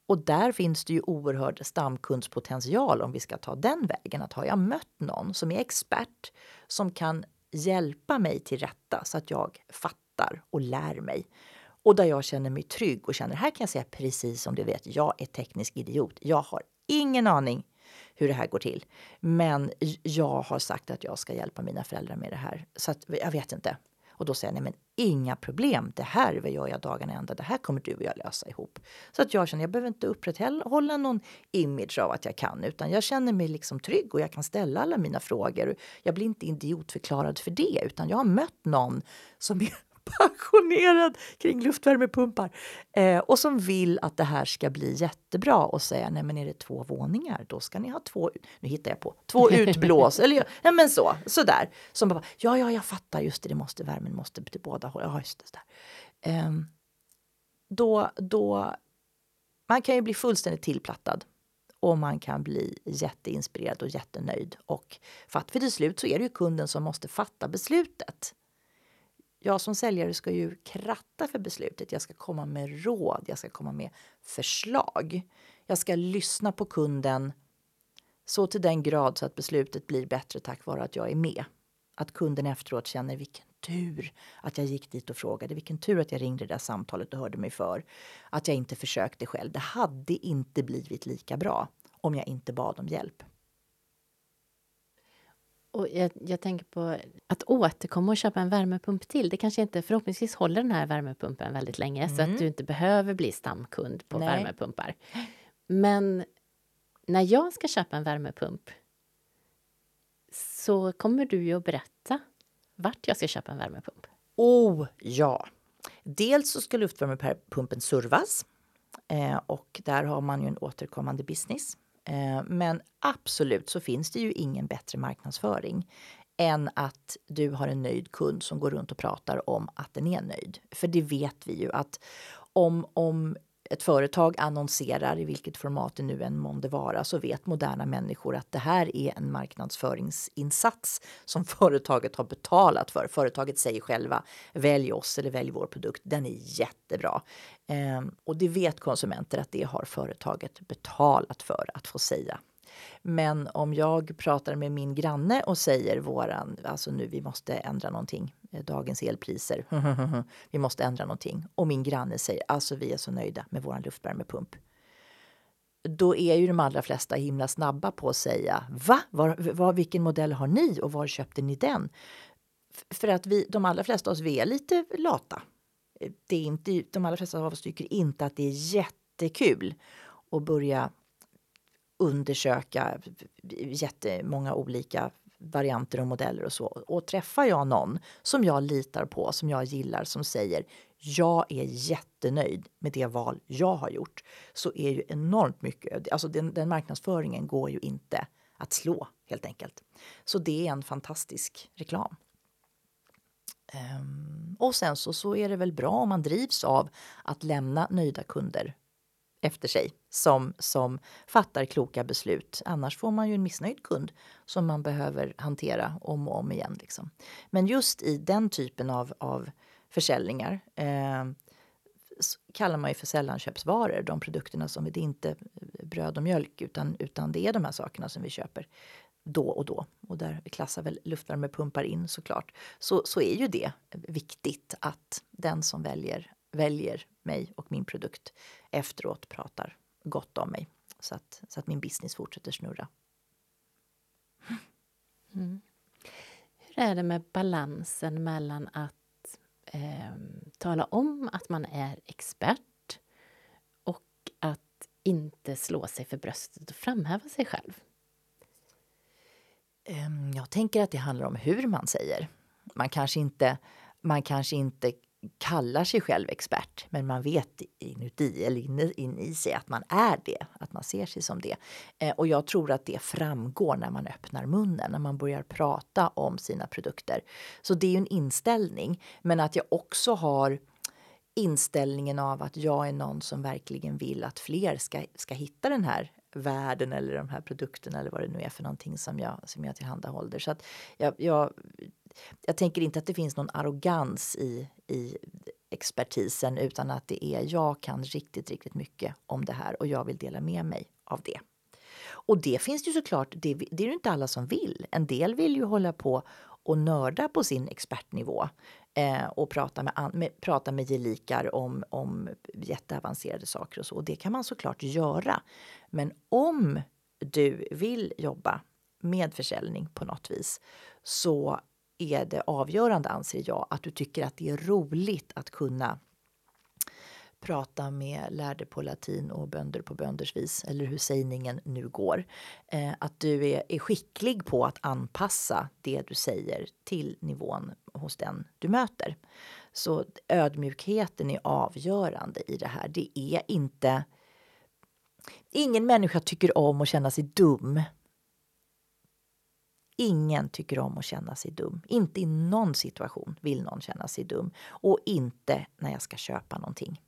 Och där finns det ju oerhörd stamkundspotential om vi ska ta den vägen. Att har jag mött någon som är expert som kan hjälpa mig till rätta så att jag fattar och lär mig. Och där jag känner mig trygg och känner här kan jag säga precis som du vet. Jag är teknisk idiot. Jag har ingen aning hur det här går till. Men jag har sagt att jag ska hjälpa mina föräldrar med det här. Så att, jag vet inte. Och då säger jag, nej men inga problem. Det här gör jag dagarna ända. Det här kommer du och jag lösa ihop. Så att jag känner, jag behöver inte upprätthålla någon image av att jag kan, utan jag känner mig liksom trygg och jag kan ställa alla mina frågor. Jag blir inte idiotförklarad för det, utan jag har mött någon som är passionerad kring luftvärmepumpar eh, och som vill att det här ska bli jättebra och säga nej men är det två våningar då ska ni ha två, nu hittar jag på, två utblås eller ja men så, sådär. Som bara, ja ja jag fattar just det, det måste värmen måste till båda håll, ja just det. Där. Eh, då, då, man kan ju bli fullständigt tillplattad och man kan bli jätteinspirerad och jättenöjd. Och för att för till slut så är det ju kunden som måste fatta beslutet jag som säljare ska ju kratta för beslutet. Jag ska komma med råd, jag ska komma med förslag. Jag ska lyssna på kunden så till den grad så att beslutet blir bättre tack vare att jag är med. Att kunden efteråt känner vilken tur att jag gick dit och frågade, vilken tur att jag ringde det där samtalet och hörde mig för. Att jag inte försökte själv. Det hade inte blivit lika bra om jag inte bad om hjälp. Och jag, jag, tänker på att återkomma och köpa en värmepump till. Det kanske inte, förhoppningsvis håller den här värmepumpen väldigt länge mm. så att mm. du inte behöver bli stamkund på Nej. värmepumpar. Men när jag ska köpa en värmepump så kommer du ju att berätta vart jag ska köpa en värmepump. Oh ja! Dels så ska luftvärmepumpen servas eh, och där har man ju en återkommande business. Eh, men absolut så finns det ju ingen bättre marknadsföring än att du har en nöjd kund som går runt och pratar om att den är nöjd. För det vet vi ju att om, om ett företag annonserar i vilket format det nu än månde vara så vet moderna människor att det här är en marknadsföringsinsats som företaget har betalat för. Företaget säger själva välj oss eller välj vår produkt. Den är jättebra. Ehm, och det vet konsumenter att det har företaget betalat för att få säga men om jag pratar med min granne och säger våran, alltså nu vi måste ändra någonting, eh, dagens elpriser, vi måste ändra någonting. Och min granne säger, alltså vi är så nöjda med våran luftvärmepump. Då är ju de allra flesta himla snabba på att säga, va? Var, var, vilken modell har ni och var köpte ni den? För att vi, de allra flesta av oss, vi är lite lata. Eh, det är inte, de allra flesta av oss tycker inte att det är jättekul att börja undersöka jättemånga olika varianter och modeller och så. Och träffar jag någon som jag litar på, som jag gillar, som säger jag är jättenöjd med det val jag har gjort, så är ju enormt mycket, alltså den, den marknadsföringen går ju inte att slå helt enkelt. Så det är en fantastisk reklam. Um, och sen så, så är det väl bra om man drivs av att lämna nöjda kunder efter sig som, som fattar kloka beslut. Annars får man ju en missnöjd kund som man behöver hantera om och om igen. Liksom. Men just i den typen av, av försäljningar eh, kallar man ju för sällanköpsvaror. De produkterna som det är inte eh, bröd och mjölk utan, utan det är de här sakerna som vi köper då och då. Och där klassar väl luftvärmepumpar in såklart. Så, så är ju det viktigt att den som väljer väljer mig och min produkt efteråt pratar gott om mig så att, så att min business fortsätter snurra. Mm. Hur är det med balansen mellan att eh, tala om att man är expert och att inte slå sig för bröstet och framhäva sig själv? Ehm, jag tänker att det handlar om hur man säger. Man kanske inte, man kanske inte kallar sig själv expert, men man vet inuti eller in, in i sig att man är det, att man ser sig som det. Eh, och jag tror att det framgår när man öppnar munnen, när man börjar prata om sina produkter. Så det är ju en inställning, men att jag också har inställningen av att jag är någon som verkligen vill att fler ska, ska hitta den här världen eller de här produkterna eller vad det nu är för någonting som jag, som jag tillhandahåller. Så att jag, jag jag tänker inte att det finns någon arrogans i, i expertisen utan att det är jag kan riktigt, riktigt mycket om det här och jag vill dela med mig av det. Och det finns ju såklart, det, det är ju inte alla som vill. En del vill ju hålla på och nörda på sin expertnivå eh, och prata med, med, prata med gelikar om, om jätteavancerade saker och så. Och det kan man såklart göra. Men om du vill jobba med försäljning på något vis så är det avgörande, anser jag, att du tycker att det är roligt att kunna prata med lärde på latin och bönder på bönders vis, eller hur sägningen nu går. Eh, att du är, är skicklig på att anpassa det du säger till nivån hos den du möter. Så ödmjukheten är avgörande i det här. Det är inte... Ingen människa tycker om att känna sig dum. Ingen tycker om att känna sig dum. Inte i någon situation vill någon känna sig dum. Och inte när jag ska köpa någonting.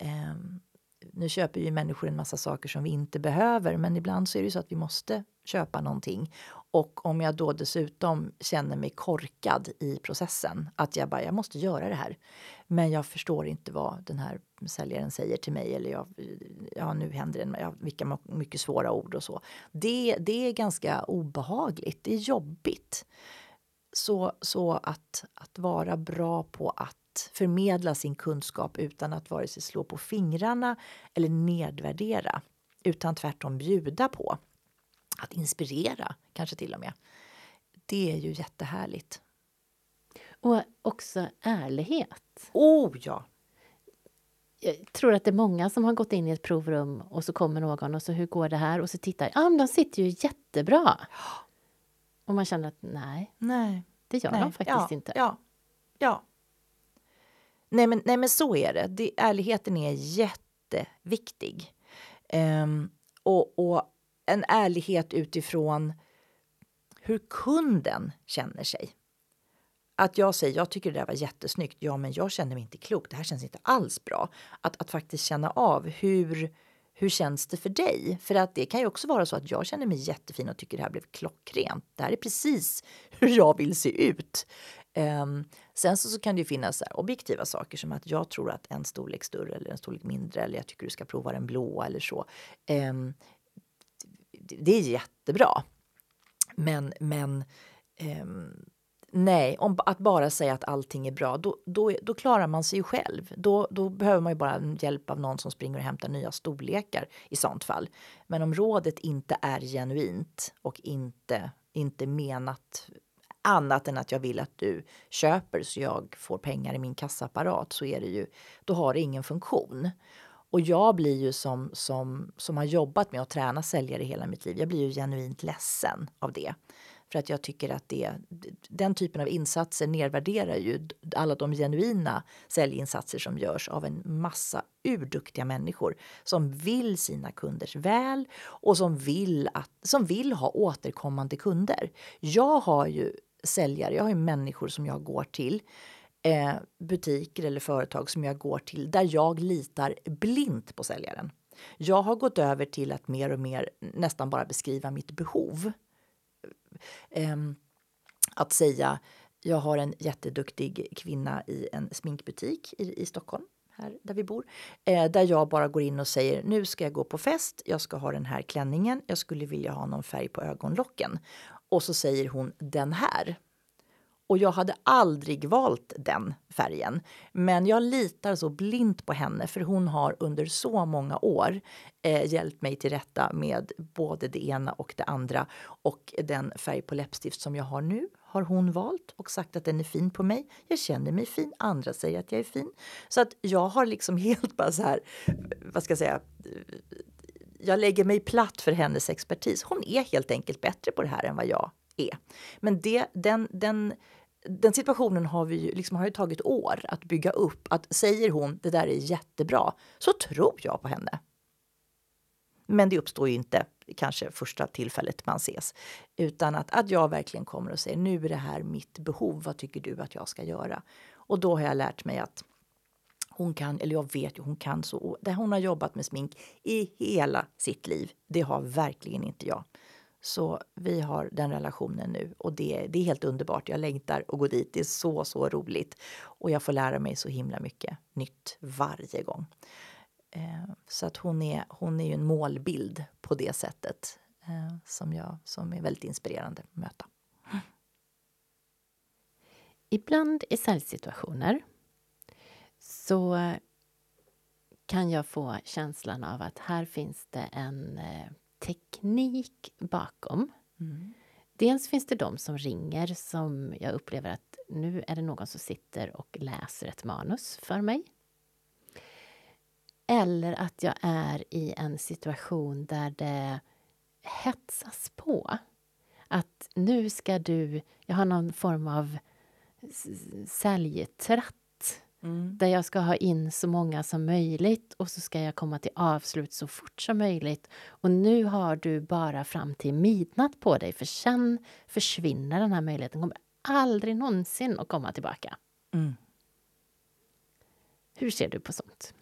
Um, nu köper ju människor en massa saker som vi inte behöver men ibland så är det så att vi måste köpa någonting. Och om jag då dessutom känner mig korkad i processen, att jag bara, jag måste göra det här. Men jag förstår inte vad den här säljaren säger till mig eller jag, ja nu händer det, ja, vilka mycket svåra ord och så. Det, det är ganska obehagligt, det är jobbigt. Så, så att, att vara bra på att förmedla sin kunskap utan att vare sig slå på fingrarna eller nedvärdera utan tvärtom bjuda på. Att inspirera, kanske till och med. Det är ju jättehärligt. Och också ärlighet. Oh ja! Jag tror att det är många som har gått in i ett provrum och så kommer någon och så hur går det här? Och så tittar, ja men de sitter ju jättebra. Och man känner att nej, nej. det gör nej. de faktiskt ja, inte. Ja, ja. Nej men, nej men så är det. det ärligheten är jätteviktig. Um, och, och en ärlighet utifrån hur kunden känner sig. Att jag säger jag tycker det där var jättesnyggt. Ja, men jag känner mig inte klok. Det här känns inte alls bra. Att, att faktiskt känna av hur, hur känns det för dig? För att det kan ju också vara så att jag känner mig jättefin och tycker det här blev klockrent. Det här är precis hur jag vill se ut. Um, sen så, så, kan det ju finnas här, objektiva saker som att jag tror att en storlek större eller en storlek mindre eller jag tycker du ska prova den blå eller så. Um, det är jättebra. Men, men um, nej, om, att bara säga att allting är bra, då, då, då klarar man sig ju själv. Då, då behöver man ju bara hjälp av någon som springer och hämtar nya storlekar i sånt fall. Men om rådet inte är genuint och inte, inte menat annat än att jag vill att du köper så jag får pengar i min kassaapparat så är det ju, då har det ingen funktion. Och jag blir ju som, som, som har jobbat med att träna säljare hela mitt liv, jag blir ju genuint ledsen av det. För att jag tycker att det, den typen av insatser nedvärderar ju alla de genuina säljinsatser som görs av en massa urduktiga människor som vill sina kunders väl och som vill, att, som vill ha återkommande kunder. Jag har ju säljare, jag har ju människor som jag går till eh, butiker eller företag som jag går till där jag litar blint på säljaren. Jag har gått över till att mer och mer nästan bara beskriva mitt behov. Eh, att säga jag har en jätteduktig kvinna i en sminkbutik i, i Stockholm här där vi bor. Eh, där jag bara går in och säger nu ska jag gå på fest, jag ska ha den här klänningen, jag skulle vilja ha någon färg på ögonlocken. Och så säger hon den här. Och jag hade aldrig valt den färgen. Men jag litar så blint på henne för hon har under så många år eh, hjälpt mig till rätta med både det ena och det andra. Och den färg på läppstift som jag har nu har hon valt och sagt att den är fin på mig. Jag känner mig fin, andra säger att jag är fin. Så att jag har liksom helt bara så här, vad ska jag säga, jag lägger mig platt för hennes expertis. Hon är helt enkelt bättre på det här än vad jag är. Men det, den, den, den situationen har, vi ju, liksom, har ju tagit år att bygga upp. Att säger hon det där är jättebra så tror jag på henne. Men det uppstår ju inte kanske första tillfället man ses. Utan att, att jag verkligen kommer och säger nu är det här mitt behov. Vad tycker du att jag ska göra? Och då har jag lärt mig att hon kan, eller jag vet ju, hon kan så. Det hon har jobbat med smink i hela sitt liv. Det har verkligen inte jag. Så vi har den relationen nu och det, det är helt underbart. Jag längtar att gå dit. Det är så, så roligt och jag får lära mig så himla mycket nytt varje gång. Eh, så att hon är, hon är ju en målbild på det sättet eh, som, jag, som är väldigt inspirerande att möta. ibland i säljsituationer så kan jag få känslan av att här finns det en eh, teknik bakom. Mm. Dels finns det de som ringer som jag upplever att nu är det någon som sitter och läser ett manus för mig. Eller att jag är i en situation där det hetsas på. Att nu ska du... Jag har någon form av säljtratt Mm. Där jag ska ha in så många som möjligt och så ska jag komma till avslut så fort som möjligt. Och nu har du bara fram till midnatt på dig för sen försvinner den här möjligheten. kommer aldrig någonsin att komma tillbaka. Mm. Hur ser du på sånt?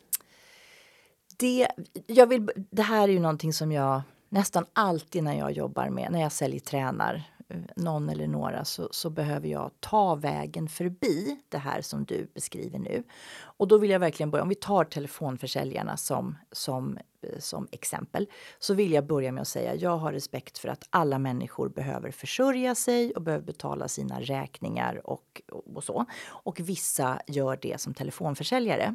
Det, jag vill, det här är ju någonting som jag nästan alltid när jag jobbar med, när jag säljer tränar Eh, någon eller några så, så, behöver jag ta vägen förbi det här som du beskriver nu. Och då vill jag verkligen börja, om vi tar telefonförsäljarna som, som, eh, som exempel, så vill jag börja med att säga jag har respekt för att alla människor behöver försörja sig och behöver betala sina räkningar och, och så. Och vissa gör det som telefonförsäljare.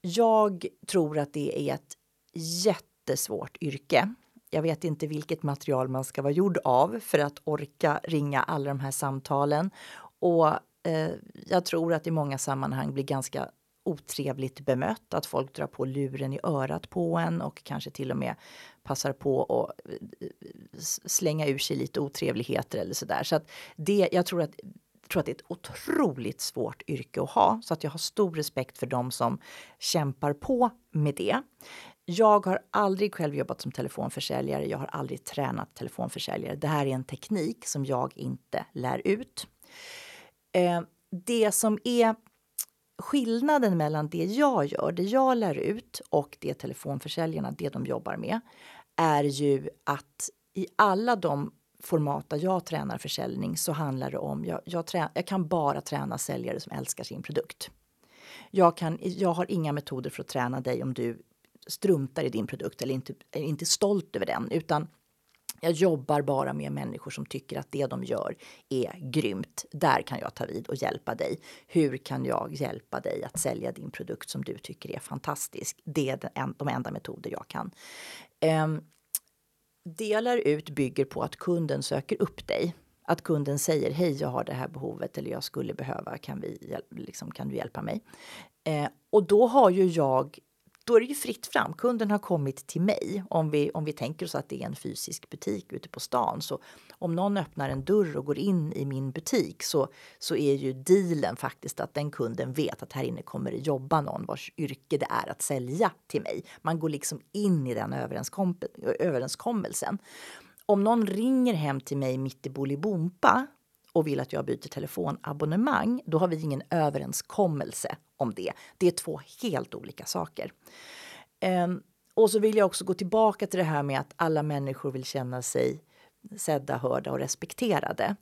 Jag tror att det är ett jättesvårt yrke jag vet inte vilket material man ska vara gjord av för att orka ringa alla de här samtalen. Och eh, jag tror att i många sammanhang blir ganska otrevligt bemött, att folk drar på luren i örat på en och kanske till och med passar på att eh, slänga ur sig lite otrevligheter eller sådär. Så att det, jag tror att tror att det är ett otroligt svårt yrke att ha, så att jag har stor respekt för dem som kämpar på med det. Jag har aldrig själv jobbat som telefonförsäljare. Jag har aldrig tränat telefonförsäljare. Det här är en teknik som jag inte lär ut. Eh, det som är skillnaden mellan det jag gör, det jag lär ut och det telefonförsäljarna, det de jobbar med, är ju att i alla de format där jag tränar försäljning så handlar det om, jag, jag, trä, jag kan bara träna säljare som älskar sin produkt. Jag, kan, jag har inga metoder för att träna dig om du struntar i din produkt eller inte, är inte stolt över den, utan jag jobbar bara med människor som tycker att det de gör är grymt. Där kan jag ta vid och hjälpa dig. Hur kan jag hjälpa dig att sälja din produkt som du tycker är fantastisk? Det är de enda metoder jag kan. Um, delar ut bygger på att kunden söker upp dig. Att kunden säger hej, jag har det här behovet eller jag skulle behöva, kan, vi, liksom, kan du hjälpa mig? Eh, och då har ju jag då är det ju fritt fram. Kunden har kommit till mig. Om vi, om vi tänker oss att det är en fysisk butik ute på stan. Så om någon öppnar en dörr och går in i min butik så, så är ju dealen faktiskt att den kunden vet att här inne kommer det jobba någon vars yrke det är att sälja till mig. Man går liksom in i den överenskom överenskommelsen. Om någon ringer hem till mig mitt i Bolibompa och vill att jag byter telefonabonnemang, då har vi ingen överenskommelse om det. Det är två helt olika saker. Um, och så vill jag också gå tillbaka till det här med att alla människor vill känna sig sedda, hörda och respekterade.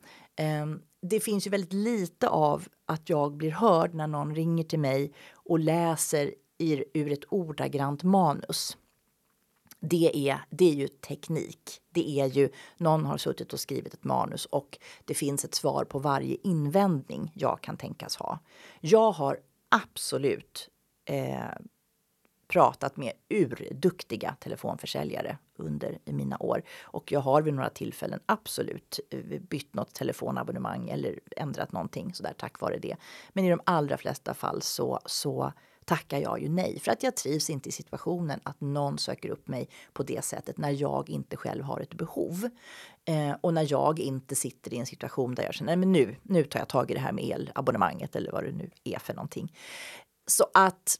Um, det finns ju väldigt lite av att jag blir hörd när någon ringer till mig och läser ur ett ordagrant manus det är, det är ju teknik. Det är ju någon har suttit och skrivit ett manus och det finns ett svar på varje invändning jag kan tänkas ha. Jag har absolut eh, pratat med urduktiga telefonförsäljare under mina år och jag har vid några tillfällen absolut eh, bytt något telefonabonnemang eller ändrat någonting sådär tack vare det. Men i de allra flesta fall så, så tackar jag ju nej för att jag trivs inte i situationen att någon söker upp mig på det sättet när jag inte själv har ett behov. Eh, och när jag inte sitter i en situation där jag känner men nu, nu tar jag tag i det här med elabonnemanget eller vad det nu är för någonting. Så att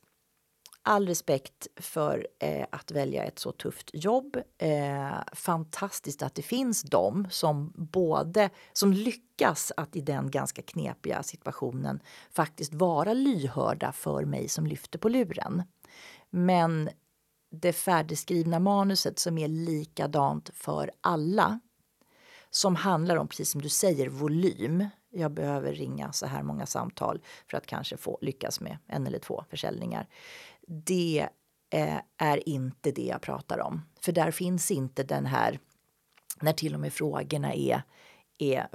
all respekt för eh, att välja ett så tufft jobb. Eh, fantastiskt att det finns de som både som lyckas att i den ganska knepiga situationen faktiskt vara lyhörda för mig som lyfter på luren. Men det färdigskrivna manuset som är likadant för alla som handlar om, precis som du säger, volym. Jag behöver ringa så här många samtal för att kanske få lyckas med en eller två försäljningar det eh, är inte det jag pratar om. För där finns inte den här, när till och med frågorna är, är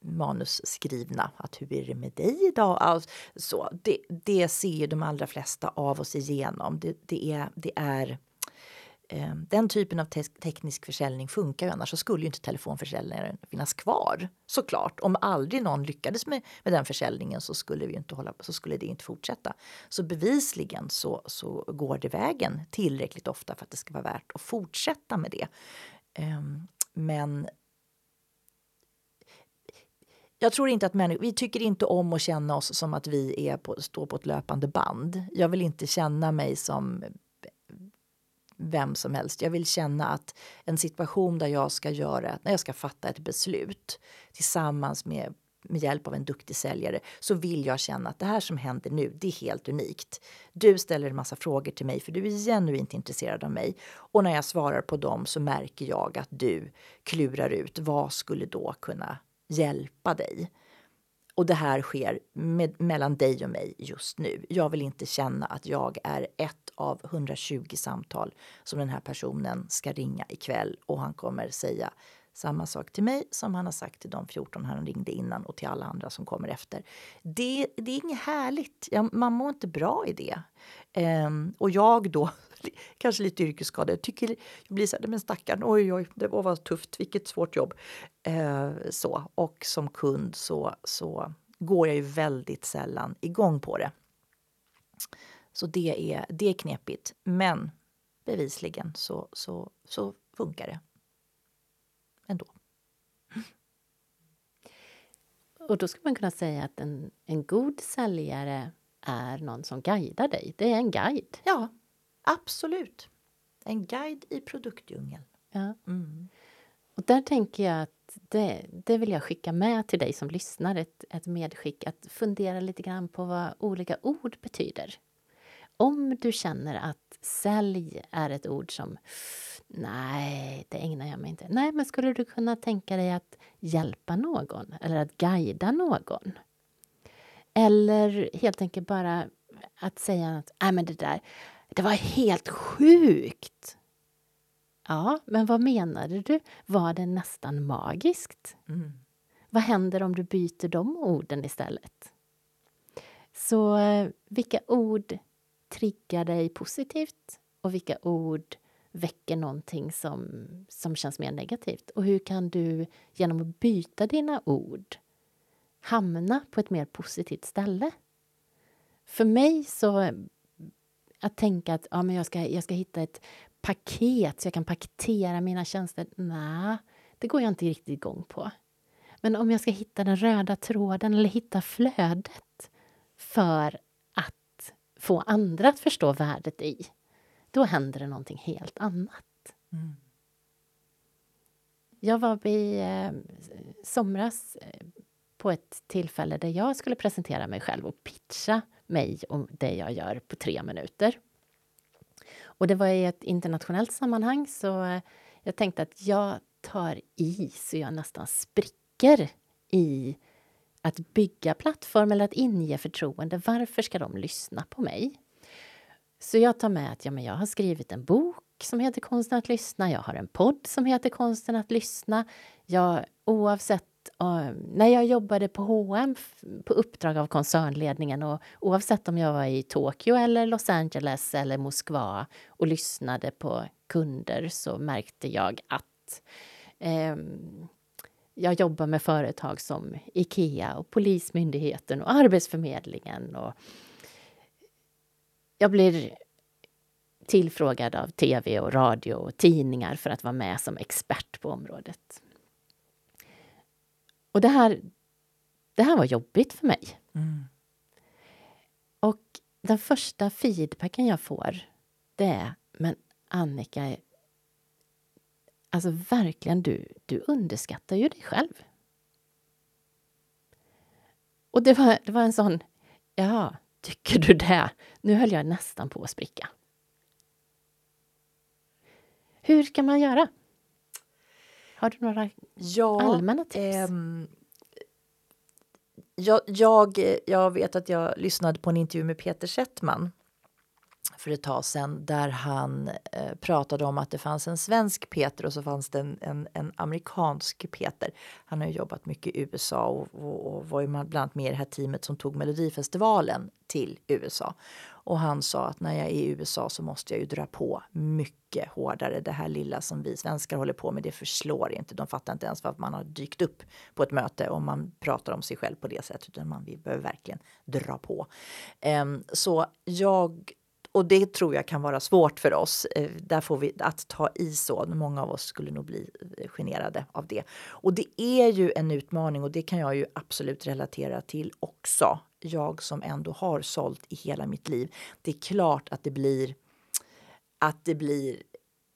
manusskrivna. Att hur är det med dig idag? Alltså, så, det, det ser ju de allra flesta av oss igenom. Det, det är, det är eh, den typen av te teknisk försäljning funkar ju annars så skulle ju inte telefonförsäljningen finnas kvar såklart. Om aldrig någon lyckades med, med den försäljningen så skulle vi inte hålla så skulle det inte fortsätta. Så bevisligen så, så går det vägen tillräckligt ofta för att det ska vara värt att fortsätta med det. Eh, men jag tror inte att människor, vi tycker inte om att känna oss som att vi är på, står på ett löpande band. Jag vill inte känna mig som vem som helst. Jag vill känna att en situation där jag ska göra, när jag ska fatta ett beslut tillsammans med med hjälp av en duktig säljare så vill jag känna att det här som händer nu, det är helt unikt. Du ställer en massa frågor till mig för du är genuint intresserad av mig och när jag svarar på dem så märker jag att du klurar ut vad skulle då kunna hjälpa dig. Och det här sker med, mellan dig och mig just nu. Jag vill inte känna att jag är ett av 120 samtal som den här personen ska ringa ikväll och han kommer säga samma sak till mig som han har sagt till de 14 han ringde innan och till alla andra som kommer efter. Det, det är inget härligt. Man mår inte bra i det. Um, och jag då, kanske lite yrkesskadad, tycker jag blir så här, men stackarn, oj oj, det var vad tufft, vilket svårt jobb. Uh, så, och som kund så, så går jag ju väldigt sällan igång på det. Så det är, det är knepigt, men bevisligen så, så, så funkar det ändå. Och då skulle man kunna säga att en, en god säljare är någon som guidar dig. Det är en guide. Ja, absolut. En guide i produktdjungeln. Ja. Mm. Och där tänker jag att det, det vill jag skicka med till dig som lyssnar, ett, ett medskick att fundera lite grann på vad olika ord betyder. Om du känner att sälj är ett ord som nej, det ägnar jag mig inte. Nej, men skulle du kunna tänka dig att hjälpa någon eller att guida någon? Eller helt enkelt bara att säga att nej, men det där, det var helt sjukt. Ja, men vad menade du? Var det nästan magiskt? Mm. Vad händer om du byter de orden istället? Så eh, vilka ord triggar dig positivt och vilka ord väcker någonting som, som känns mer negativt? Och hur kan du genom att byta dina ord hamna på ett mer positivt ställe? För mig så att tänka att ja, men jag, ska, jag ska hitta ett paket så jag kan paketera mina tjänster. Nej, det går jag inte riktigt igång på. Men om jag ska hitta den röda tråden eller hitta flödet för att få andra att förstå värdet i, då händer det någonting helt annat. Mm. Jag var i eh, somras eh, på ett tillfälle där jag skulle presentera mig själv och pitcha mig och det jag gör på tre minuter. Och det var i ett internationellt sammanhang så eh, jag tänkte att jag tar i så jag nästan spricker i att bygga plattform eller att inge förtroende. Varför ska de lyssna på mig? Så jag tar med att ja, men jag har skrivit en bok som heter Konsten att lyssna. Jag har en podd som heter Konsten att lyssna. Jag, oavsett uh, när jag jobbade på H&M på uppdrag av koncernledningen och oavsett om jag var i Tokyo eller Los Angeles eller Moskva och lyssnade på kunder så märkte jag att um, jag jobbar med företag som Ikea och Polismyndigheten och Arbetsförmedlingen och jag blir tillfrågad av tv och radio och tidningar för att vara med som expert på området. Och det här, det här var jobbigt för mig. Mm. Och den första feedbacken jag får, det är men Annika, alltså verkligen, du, du underskattar ju dig själv. Och det var, det var en sån, ja, tycker du det? Nu höll jag nästan på att spricka. Hur ska man göra? Har du några ja, allmänna tips? Ähm, jag, jag, jag vet att jag lyssnade på en intervju med Peter Settman för ett tag sedan där han eh, pratade om att det fanns en svensk Peter och så fanns det en, en, en amerikansk Peter. Han har jobbat mycket i USA och, och, och var ju bland annat med i det här teamet som tog Melodifestivalen till USA. Och han sa att när jag är i USA så måste jag ju dra på mycket hårdare. Det här lilla som vi svenskar håller på med, det förslår inte. De fattar inte ens varför man har dykt upp på ett möte om man pratar om sig själv på det sättet. Utan man vi behöver verkligen dra på. Um, så jag och det tror jag kan vara svårt för oss. Eh, där får vi att ta i så. Många av oss skulle nog bli eh, generade av det. Och det är ju en utmaning och det kan jag ju absolut relatera till också. Jag som ändå har sålt i hela mitt liv. Det är klart att det blir att det blir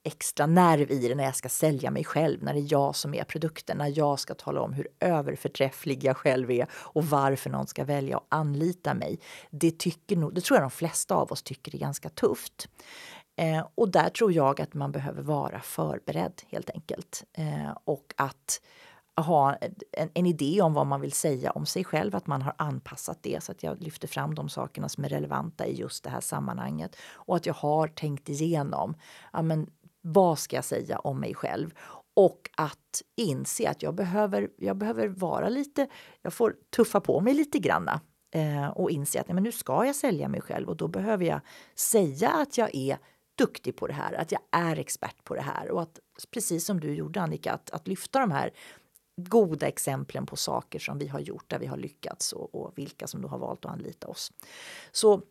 extra nerv i det när jag ska sälja mig själv, när det är jag som är produkten, när jag ska tala om hur överförträfflig jag själv är och varför någon ska välja att anlita mig. Det, tycker nog, det tror jag de flesta av oss tycker är ganska tufft. Eh, och där tror jag att man behöver vara förberedd helt enkelt. Eh, och att ha en, en, idé om vad man vill säga om sig själv, att man har anpassat det så att jag lyfter fram de sakerna som är relevanta i just det här sammanhanget och att jag har tänkt igenom. Ja, men vad ska jag säga om mig själv? Och att inse att jag behöver, jag behöver vara lite, jag får tuffa på mig lite granna eh, och inse att nej, men nu ska jag sälja mig själv och då behöver jag säga att jag är duktig på det här, att jag är expert på det här och att precis som du gjorde Annika, att, att lyfta de här goda exemplen på saker som vi har gjort där vi har lyckats och, och vilka som då har valt att anlita oss. Så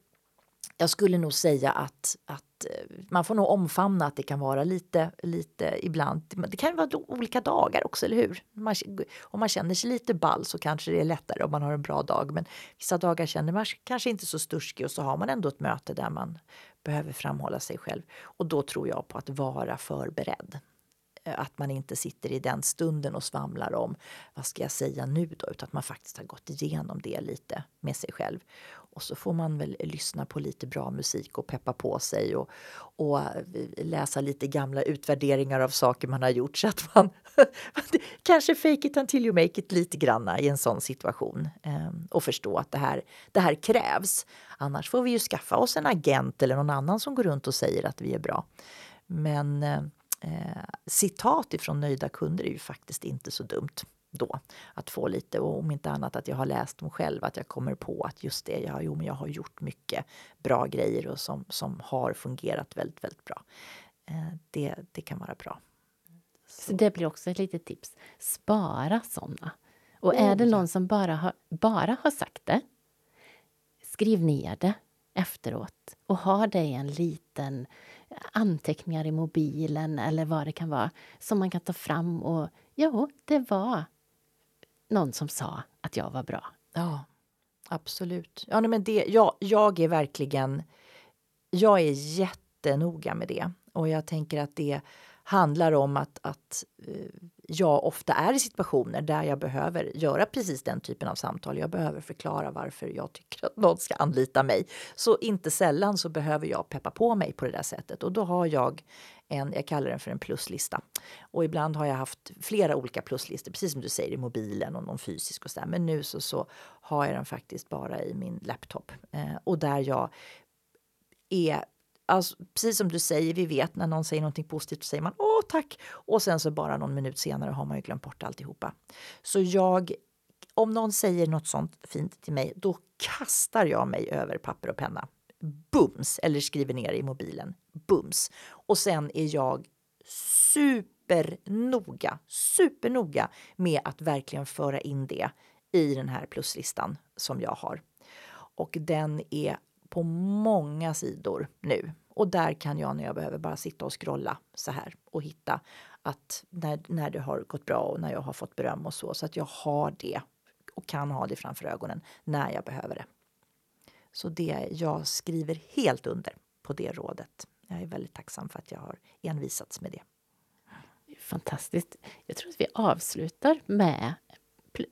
jag skulle nog säga att, att eh, man får nog omfamna att det kan vara lite, lite ibland. Det kan vara olika dagar också, eller hur? Man, om man känner sig lite ball så kanske det är lättare om man har en bra dag. Men vissa dagar känner man kanske inte så sturskig och så har man ändå ett möte där man behöver framhålla sig själv. Och då tror jag på att vara förberedd. Eh, att man inte sitter i den stunden och svamlar om vad ska jag säga nu då, utan att man faktiskt har gått igenom det lite med sig själv. Och så får man väl lyssna på lite bra musik och peppa på sig och, och eh, läsa lite gamla utvärderingar av saker man har gjort så att man kanske fake it until you make it lite granna i en sån situation ehm, och förstå att det här, det här krävs. Annars får vi ju skaffa oss en agent eller någon annan som går runt och säger att vi är bra. Men eh, eh citat ifrån nöjda kunder är ju faktiskt inte så dumt då. Att få lite, och om inte annat att jag har läst dem själv, att jag kommer på att just det, jag, jo, men jag har gjort mycket bra grejer och som, som har fungerat väldigt, väldigt bra. Eh, det, det kan vara bra. Så. Så det blir också ett litet tips. Spara såna. Och är det någon som bara har, bara har sagt det, skriv ner det efteråt och ha det i en liten anteckningar i mobilen eller vad det kan vara som man kan ta fram och ja, det var någon som sa att jag var bra. Ja, absolut. Ja, nej, men det, ja, jag är verkligen... Jag är jättenoga med det. Och jag tänker att det handlar om att, att eh, jag ofta är i situationer där jag behöver göra precis den typen av samtal. Jag behöver förklara varför jag tycker att någon ska anlita mig. Så inte sällan så behöver jag peppa på mig på det där sättet och då har jag en, jag kallar den för en pluslista. Och ibland har jag haft flera olika pluslistor, precis som du säger i mobilen och någon fysisk och så där. Men nu så, så har jag den faktiskt bara i min laptop eh, och där jag är Alltså, precis som du säger, vi vet när någon säger någonting positivt så säger man åh tack och sen så bara någon minut senare har man ju glömt bort alltihopa. Så jag, om någon säger något sånt fint till mig, då kastar jag mig över papper och penna. Bums! Eller skriver ner i mobilen. Bums! Och sen är jag supernoga, supernoga med att verkligen föra in det i den här pluslistan som jag har. Och den är på många sidor nu. Och där kan jag när jag behöver bara sitta och scrolla så här och hitta att när, när det har gått bra och när jag har fått beröm och så, så att jag har det och kan ha det framför ögonen när jag behöver det. Så det, jag skriver helt under på det rådet. Jag är väldigt tacksam för att jag har envisats med det. Fantastiskt. Jag tror att vi avslutar med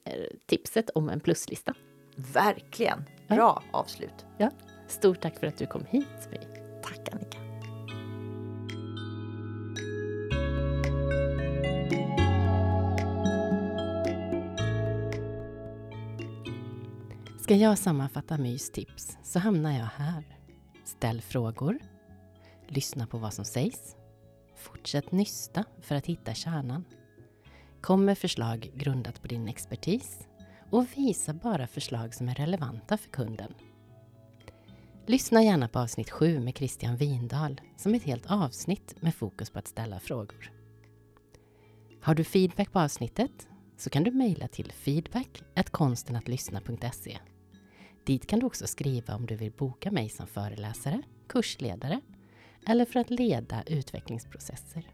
eh, tipset om en pluslista. Verkligen! Bra ja. avslut. Ja. Stort tack för att du kom hit, Sofie. Tack, Annika. Ska jag sammanfatta Mys tips så hamnar jag här. Ställ frågor. Lyssna på vad som sägs. Fortsätt nysta för att hitta kärnan. Kom med förslag grundat på din expertis och visa bara förslag som är relevanta för kunden. Lyssna gärna på avsnitt 7 med Christian Windahl som är ett helt avsnitt med fokus på att ställa frågor. Har du feedback på avsnittet så kan du mejla till feedback konstenattlyssna.se. Dit kan du också skriva om du vill boka mig som föreläsare, kursledare eller för att leda utvecklingsprocesser.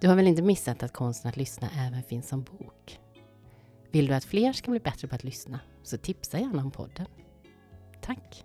Du har väl inte missat att Konsten att lyssna även finns som bok? Vill du att fler ska bli bättre på att lyssna så tipsa gärna om podden. Tack